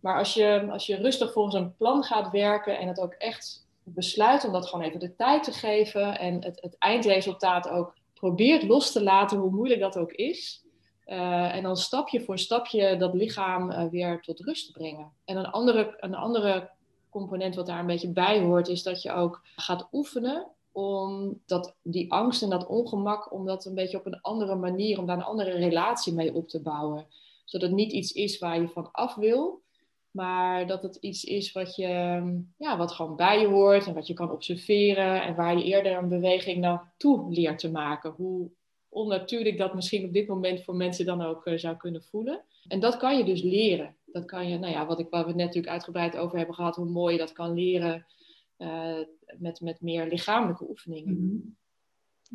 maar als je, als je rustig volgens een plan gaat werken en het ook echt besluit om dat gewoon even de tijd te geven en het, het eindresultaat ook probeert los te laten, hoe moeilijk dat ook is. Uh, en dan stapje voor stapje dat lichaam uh, weer tot rust brengen. En een andere, een andere component wat daar een beetje bij hoort, is dat je ook gaat oefenen om dat, die angst en dat ongemak, om dat een beetje op een andere manier, om daar een andere relatie mee op te bouwen. Zodat het niet iets is waar je van af wil, maar dat het iets is wat, je, ja, wat gewoon bij je hoort en wat je kan observeren en waar je eerder een beweging naartoe leert te maken. Hoe onnatuurlijk dat misschien op dit moment voor mensen dan ook uh, zou kunnen voelen. En dat kan je dus leren. Dat kan je, nou ja, wat ik, waar we net natuurlijk uitgebreid over hebben gehad, hoe mooi je dat kan leren uh, met, met meer lichamelijke oefeningen. Mhm.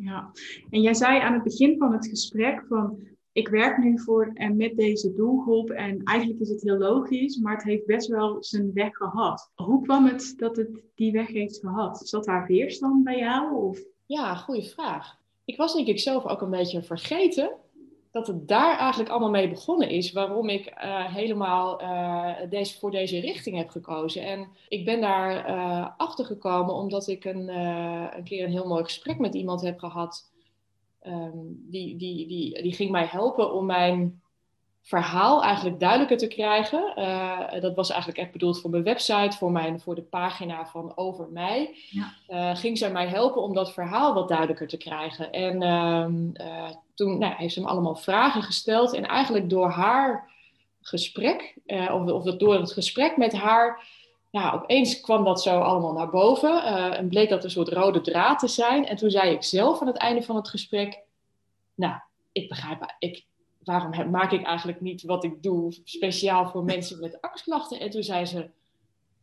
Ja, en jij zei aan het begin van het gesprek van ik werk nu voor en met deze doelgroep en eigenlijk is het heel logisch, maar het heeft best wel zijn weg gehad. Hoe kwam het dat het die weg heeft gehad? Zat daar weerstand bij jou? Of? Ja, goede vraag. Ik was denk ik zelf ook een beetje vergeten dat het daar eigenlijk allemaal mee begonnen is. Waarom ik uh, helemaal uh, deze, voor deze richting heb gekozen. En ik ben daar uh, achter gekomen omdat ik een, een keer een heel mooi gesprek met iemand heb gehad. Um, die, die, die, die ging mij helpen om mijn verhaal eigenlijk duidelijker te krijgen. Uh, dat was eigenlijk echt bedoeld voor mijn website, voor, mijn, voor de pagina van Over Mij. Ja. Uh, ging zij mij helpen om dat verhaal wat duidelijker te krijgen. En uh, toen nou, heeft ze me allemaal vragen gesteld. En eigenlijk door haar gesprek, of, of door het gesprek met haar, ja, opeens kwam dat zo allemaal naar boven. en bleek dat een soort rode draad te zijn. En toen zei ik zelf aan het einde van het gesprek, nou, ik begrijp, ik, waarom maak ik eigenlijk niet wat ik doe speciaal voor mensen met angstklachten? En toen zei ze,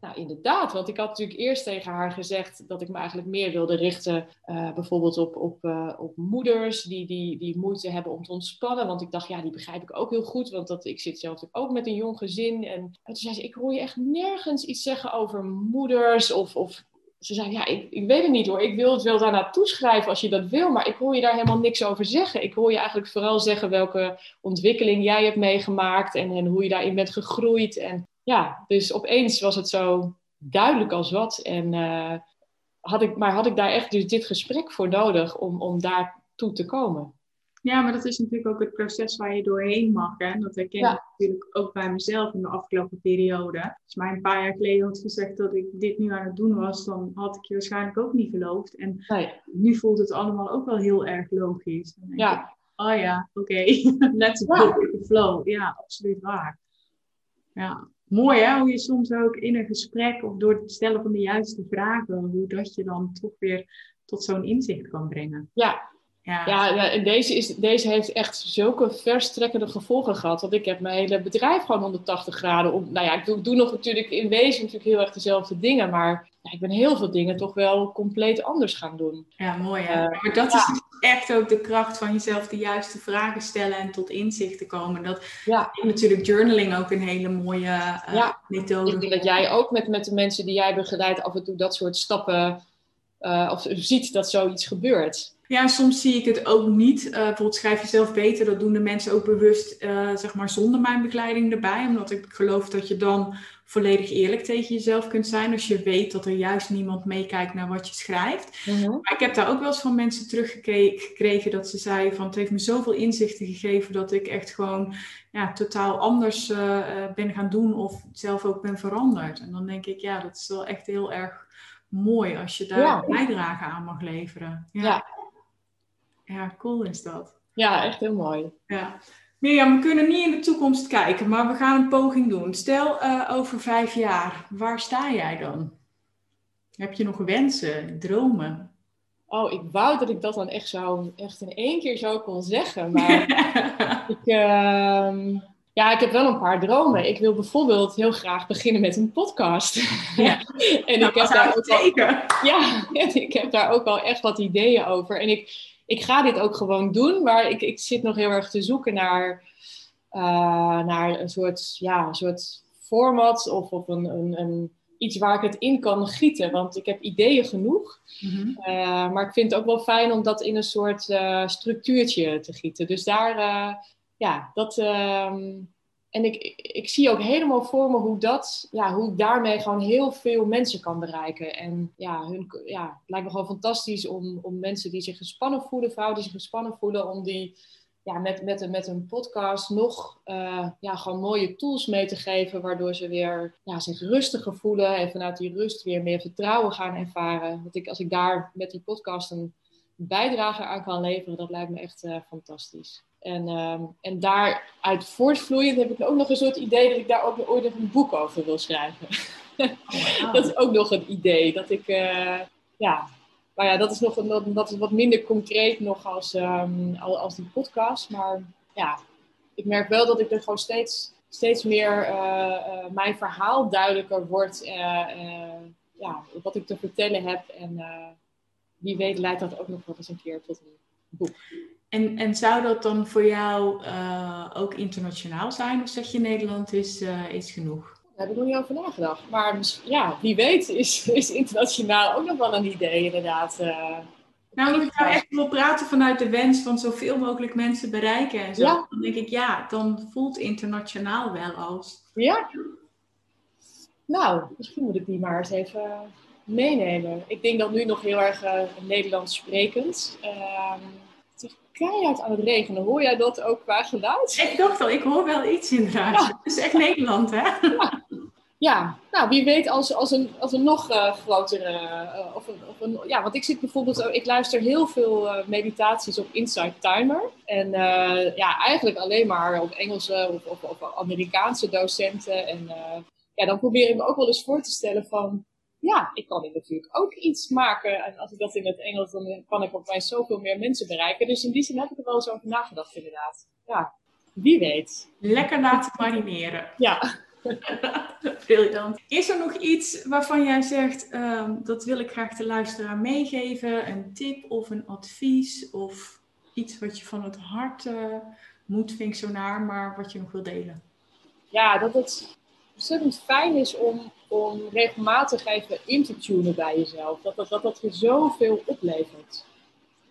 nou inderdaad, want ik had natuurlijk eerst tegen haar gezegd dat ik me eigenlijk meer wilde richten, uh, bijvoorbeeld op, op, uh, op moeders die, die, die moeite hebben om te ontspannen. Want ik dacht, ja, die begrijp ik ook heel goed, want dat, ik zit zelf ook met een jong gezin. En, en toen zei ze, ik hoor je echt nergens iets zeggen over moeders of, of ze zei, ja, ik, ik weet het niet hoor. Ik wil het wel daarna toeschrijven als je dat wil, maar ik hoor je daar helemaal niks over zeggen. Ik hoor je eigenlijk vooral zeggen welke ontwikkeling jij hebt meegemaakt en, en hoe je daarin bent gegroeid. En ja, dus opeens was het zo duidelijk als wat. En, uh, had ik, maar had ik daar echt dus dit gesprek voor nodig om, om daartoe te komen? Ja, maar dat is natuurlijk ook het proces waar je doorheen mag. Hè? Dat herken ik natuurlijk ook bij mezelf in de afgelopen periode. Als mij een paar jaar geleden had gezegd dat ik dit nu aan het doen was, dan had ik je waarschijnlijk ook niet geloofd. En nu voelt het allemaal ook wel heel erg logisch. ja. Ik, oh ja, oké, okay. let's go with the flow. Ja, absoluut waar. Ja, mooi hè, hoe je soms ook in een gesprek of door het stellen van de juiste vragen, hoe dat je dan toch weer tot zo'n inzicht kan brengen. Ja, ja, ja en deze, is, deze heeft echt zulke verstrekkende gevolgen gehad. Want ik heb mijn hele bedrijf gewoon 180 graden om. Nou ja, ik doe, doe nog natuurlijk in wezen natuurlijk heel erg dezelfde dingen. Maar ja, ik ben heel veel dingen toch wel compleet anders gaan doen. Ja, mooi hè. Uh, maar dat is dus echt ook de kracht van jezelf de juiste vragen stellen en tot inzicht te komen. Dat ja. is natuurlijk journaling ook een hele mooie uh, ja. methode. Ik denk dat jij ook met, met de mensen die jij begeleid af en toe dat soort stappen. Uh, of ziet dat zoiets gebeurt. Ja, soms zie ik het ook niet. Uh, bijvoorbeeld schrijf jezelf beter. Dat doen de mensen ook bewust, uh, zeg maar, zonder mijn begeleiding erbij. Omdat ik geloof dat je dan volledig eerlijk tegen jezelf kunt zijn. Als je weet dat er juist niemand meekijkt naar wat je schrijft. Mm -hmm. Maar ik heb daar ook wel eens van mensen teruggekregen dat ze zeiden van... Het heeft me zoveel inzichten gegeven dat ik echt gewoon ja, totaal anders uh, ben gaan doen. Of zelf ook ben veranderd. En dan denk ik, ja, dat is wel echt heel erg mooi als je daar ja. bijdrage aan mag leveren. ja. ja. Ja, cool is dat. Ja, echt heel mooi. Ja. Mirjam, we kunnen niet in de toekomst kijken, maar we gaan een poging doen. Stel uh, over vijf jaar, waar sta jij dan? Heb je nog wensen, dromen? Oh, ik wou dat ik dat dan echt, zou, echt in één keer zo kon zeggen. Maar ik, uh, ja, ik heb wel een paar dromen. Ik wil bijvoorbeeld heel graag beginnen met een podcast. Ja. en ik heb daar ook al, ja, en ik heb daar ook al echt wat ideeën over. En ik, ik ga dit ook gewoon doen, maar ik, ik zit nog heel erg te zoeken naar, uh, naar een soort, ja, een soort format of, of een, een, een, iets waar ik het in kan gieten. Want ik heb ideeën genoeg, mm -hmm. uh, maar ik vind het ook wel fijn om dat in een soort uh, structuurtje te gieten. Dus daar, ja, dat, ehm, en ik, ik zie ook helemaal voor me hoe dat, ja, hoe ik daarmee gewoon heel veel mensen kan bereiken. En ja, hun, ja, het lijkt me gewoon fantastisch om, om mensen die zich gespannen voelen, vrouwen die zich gespannen voelen, om die ja, met, met, met een podcast nog uh, ja, gewoon mooie tools mee te geven, waardoor ze weer ja, zich rustiger voelen en vanuit die rust weer meer vertrouwen gaan ervaren. Dat ik, als ik daar met die podcast een bijdrage aan kan leveren, dat lijkt me echt uh, fantastisch. En, uh, en daaruit voortvloeiend heb ik ook nog een soort idee dat ik daar ook ooit een boek over wil schrijven. Oh, dat is ook nog een idee. Dat ik, uh, ja, maar ja, dat is, nog, dat, dat is wat minder concreet nog als, um, als die podcast. Maar ja, ik merk wel dat ik er gewoon steeds, steeds meer uh, uh, mijn verhaal duidelijker wordt. ja, wat ik te vertellen heb. En wie weet leidt dat ook nog wel eens een keer tot een boek. En, en zou dat dan voor jou uh, ook internationaal zijn? Of zeg je Nederland is, uh, is genoeg? Daar heb ik nog niet over nagedacht. Maar ja, wie weet is, is internationaal ook nog wel een idee inderdaad. Uh, nou, als ik nou echt wil praten vanuit de wens van zoveel mogelijk mensen bereiken en zo, ja. dan denk ik ja, dan voelt internationaal wel als. Ja. Nou, misschien moet ik die maar eens even meenemen. Ik denk dat nu nog heel erg Nederlands sprekend. Ehm, keihard aan het regenen. Hoor jij dat ook qua geluid? Ik dacht al, ik hoor wel iets inderdaad. Het is echt Nederland, hè? Ja. ja. nou wie weet als, als, een, als een nog uh, grotere... Uh, of een, of een, ja, want ik zit bijvoorbeeld... ik luister heel veel uh, meditaties op Inside Timer. En ja, eigenlijk alleen maar op Engelse of, of, of Amerikaanse docenten. En ja, dan probeer ik me ook wel eens voor te stellen van ja, ik kan natuurlijk ook iets maken. En als ik dat in het Engels, dan kan ik opeens zoveel meer mensen bereiken. Dus in die zin heb ik er wel eens over nagedacht, inderdaad. Ja, wie weet. Lekker laten marineren. Ja. Briljant. Is er nog iets waarvan jij zegt, um, dat wil ik graag de luisteraar meegeven? Een tip of een advies of iets wat je van het hart uh, moet, vind ik zo naar, maar wat je nog wil delen? Ja, dat het ontzettend fijn is om om regelmatig even in te tunen bij jezelf. Dat dat, dat, dat je zoveel oplevert.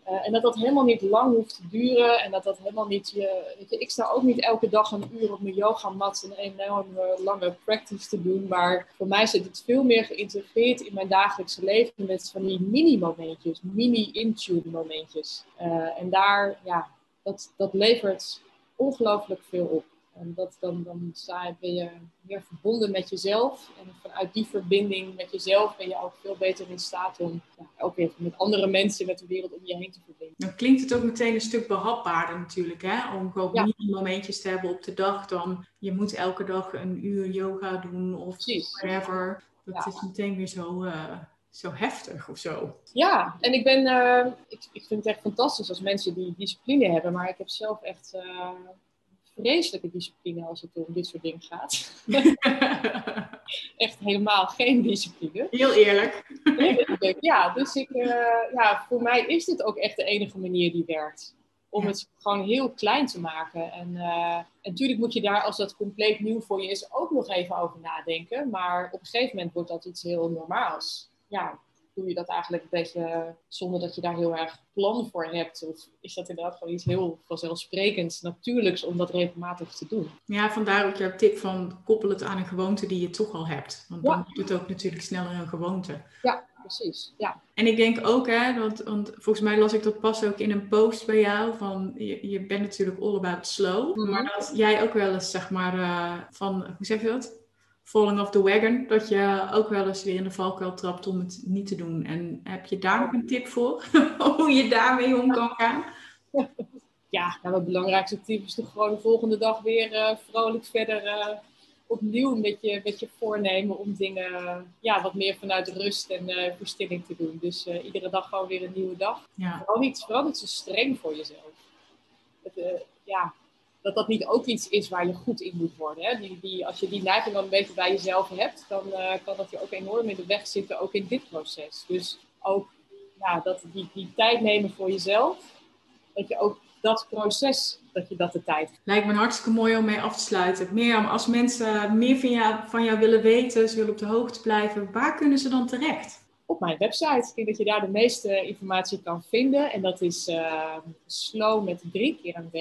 Uh, en dat dat helemaal niet lang hoeft te duren. En dat dat helemaal niet je. Je, ik sta ook niet elke dag een uur op mijn yogamat een enorme lange practice te doen. Maar voor mij zit het veel meer geïntegreerd in mijn dagelijkse leven. Met van die mini-momentjes, mini-intune momentjes. Uh, en daar, ja, dat, dat levert ongelooflijk veel op. En dat, dan, dan ben je meer verbonden met jezelf. En vanuit die verbinding met jezelf ben je ook veel beter in staat om ja, ook weer met andere mensen, met de wereld om je heen te verbinden. Dan klinkt het ook meteen een stuk behapbaarder natuurlijk. Hè? Om gewoon ja. momentjes te hebben op de dag dan je moet elke dag een uur yoga doen of whatever. Dat is meteen weer zo... Uh zo heftig of zo. Ja, en ik ben, uh, ik, ik vind het echt fantastisch als mensen die discipline hebben, maar ik heb zelf echt uh, vreselijke discipline als het om dit soort dingen gaat. Echt helemaal geen discipline. Heel eerlijk. ja, dus ik, uh, ja, voor mij is dit ook echt de enige manier die werkt. Om het gewoon heel klein te maken. En, uh, en natuurlijk moet je daar, als dat compleet nieuw voor je is, ook nog even over nadenken. Maar op een gegeven moment wordt dat iets heel normaals. Ja, doe je dat eigenlijk een beetje zonder dat je daar heel erg plan voor hebt? Of is dat inderdaad gewoon iets heel vanzelfsprekends, natuurlijks om dat regelmatig te doen? Ja, vandaar ook jouw tip van koppel het aan een gewoonte die je toch al hebt. Want dan wordt het ook natuurlijk sneller een gewoonte. Ja, precies. Ja. En ik denk ook, hè, want, want volgens mij las ik dat pas ook in een post bij jou, van je, je bent natuurlijk all about slow, mm -hmm. maar dat jij ook wel eens, zeg maar, uh, van, hoe zeg je dat? Falling off the wagon, dat je ook wel eens weer in de valkuil trapt om het niet te doen. En heb je daar nog een tip voor? Hoe je daarmee om kan gaan? Ja, nou, het belangrijkste tip is toch gewoon de volgende dag weer uh, vrolijk verder uh, opnieuw met je, met je voornemen om dingen uh, ja, wat meer vanuit rust en verstilling te doen. Dus iedere dag gewoon weer een nieuwe dag. Ja. Vooral, niet, vooral niet zo streng voor jezelf. Het, ja, dat dat niet ook iets is waar je goed in moet worden. Hè? Die, die, als je die neiging dan een beetje bij jezelf hebt, dan uh, kan dat je ook enorm in de weg zitten, ook in dit proces. Dus ook ja, dat die, die tijd nemen voor jezelf, dat je ook dat proces, dat je dat de tijd Lijkt me hartstikke mooi om mee af te sluiten. Mirjam, als mensen meer van jou, van jou willen weten, ze willen op de hoogte blijven, waar kunnen ze dan terecht? Op mijn website. Ik denk dat je daar de meeste informatie kan vinden. En dat is uh, slow met drie keer een w.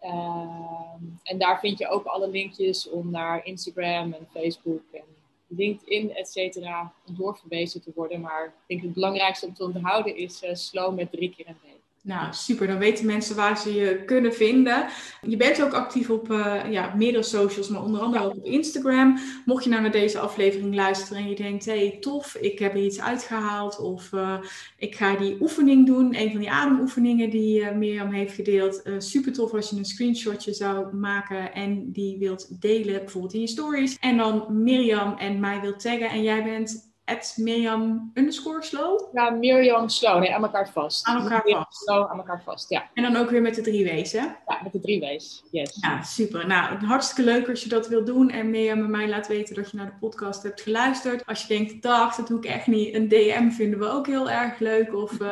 Ehm, en daar vind je ook alle linkjes om naar Instagram en Facebook en LinkedIn, et cetera, doorverwezen te worden. Maar ik denk het belangrijkste om te onthouden is uh, slow met drie keer een week. Nou, super. Dan weten mensen waar ze je kunnen vinden. Je bent ook actief op uh, ja, meerdere socials, maar onder andere ook op Instagram. Mocht je nou naar deze aflevering luisteren en je denkt, hé, hey, tof, ik heb er iets uitgehaald. Of uh, ik ga die oefening doen, een van die ademoefeningen die uh, Mirjam heeft gedeeld. super tof als je een screenshotje zou maken en die wilt delen, bijvoorbeeld in je stories. En dan Mirjam en mij wilt taggen en jij bent at Mirjam underscore slow? Ja, Mirjam slow. Nee, aan elkaar vast. Aan elkaar vast. Slow, aan elkaar vast, ja. En dan ook weer met de drie W's, hè? Ja, met de drie W's, yes. Ja, super. Nou, hartstikke leuk als je dat wil doen. En Mirjam en mij laat weten dat je naar de podcast hebt geluisterd. Als je denkt, dag, dat doe ik echt niet. Een DM vinden we ook heel erg leuk. Of uh,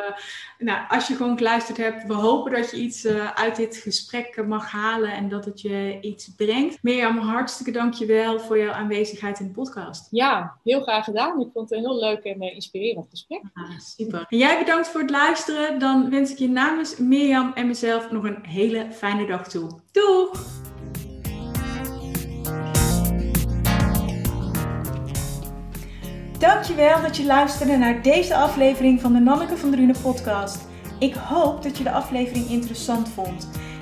nou, als je gewoon geluisterd hebt, we hopen dat je iets uh, uit dit gesprek mag halen. En dat het je iets brengt. Mirjam, hartstikke dankjewel voor jouw aanwezigheid in de podcast. Ja, heel graag gedaan. Ik vond het een heel leuk en uh, inspirerend gesprek. Ah, super. En jij bedankt voor het luisteren. Dan wens ik je namens Mirjam en mezelf nog een hele fijne dag toe. Doeg! Dankjewel dat je luisterde naar deze aflevering van de Nanneke van Drunen podcast. Ik hoop dat je de aflevering interessant vond.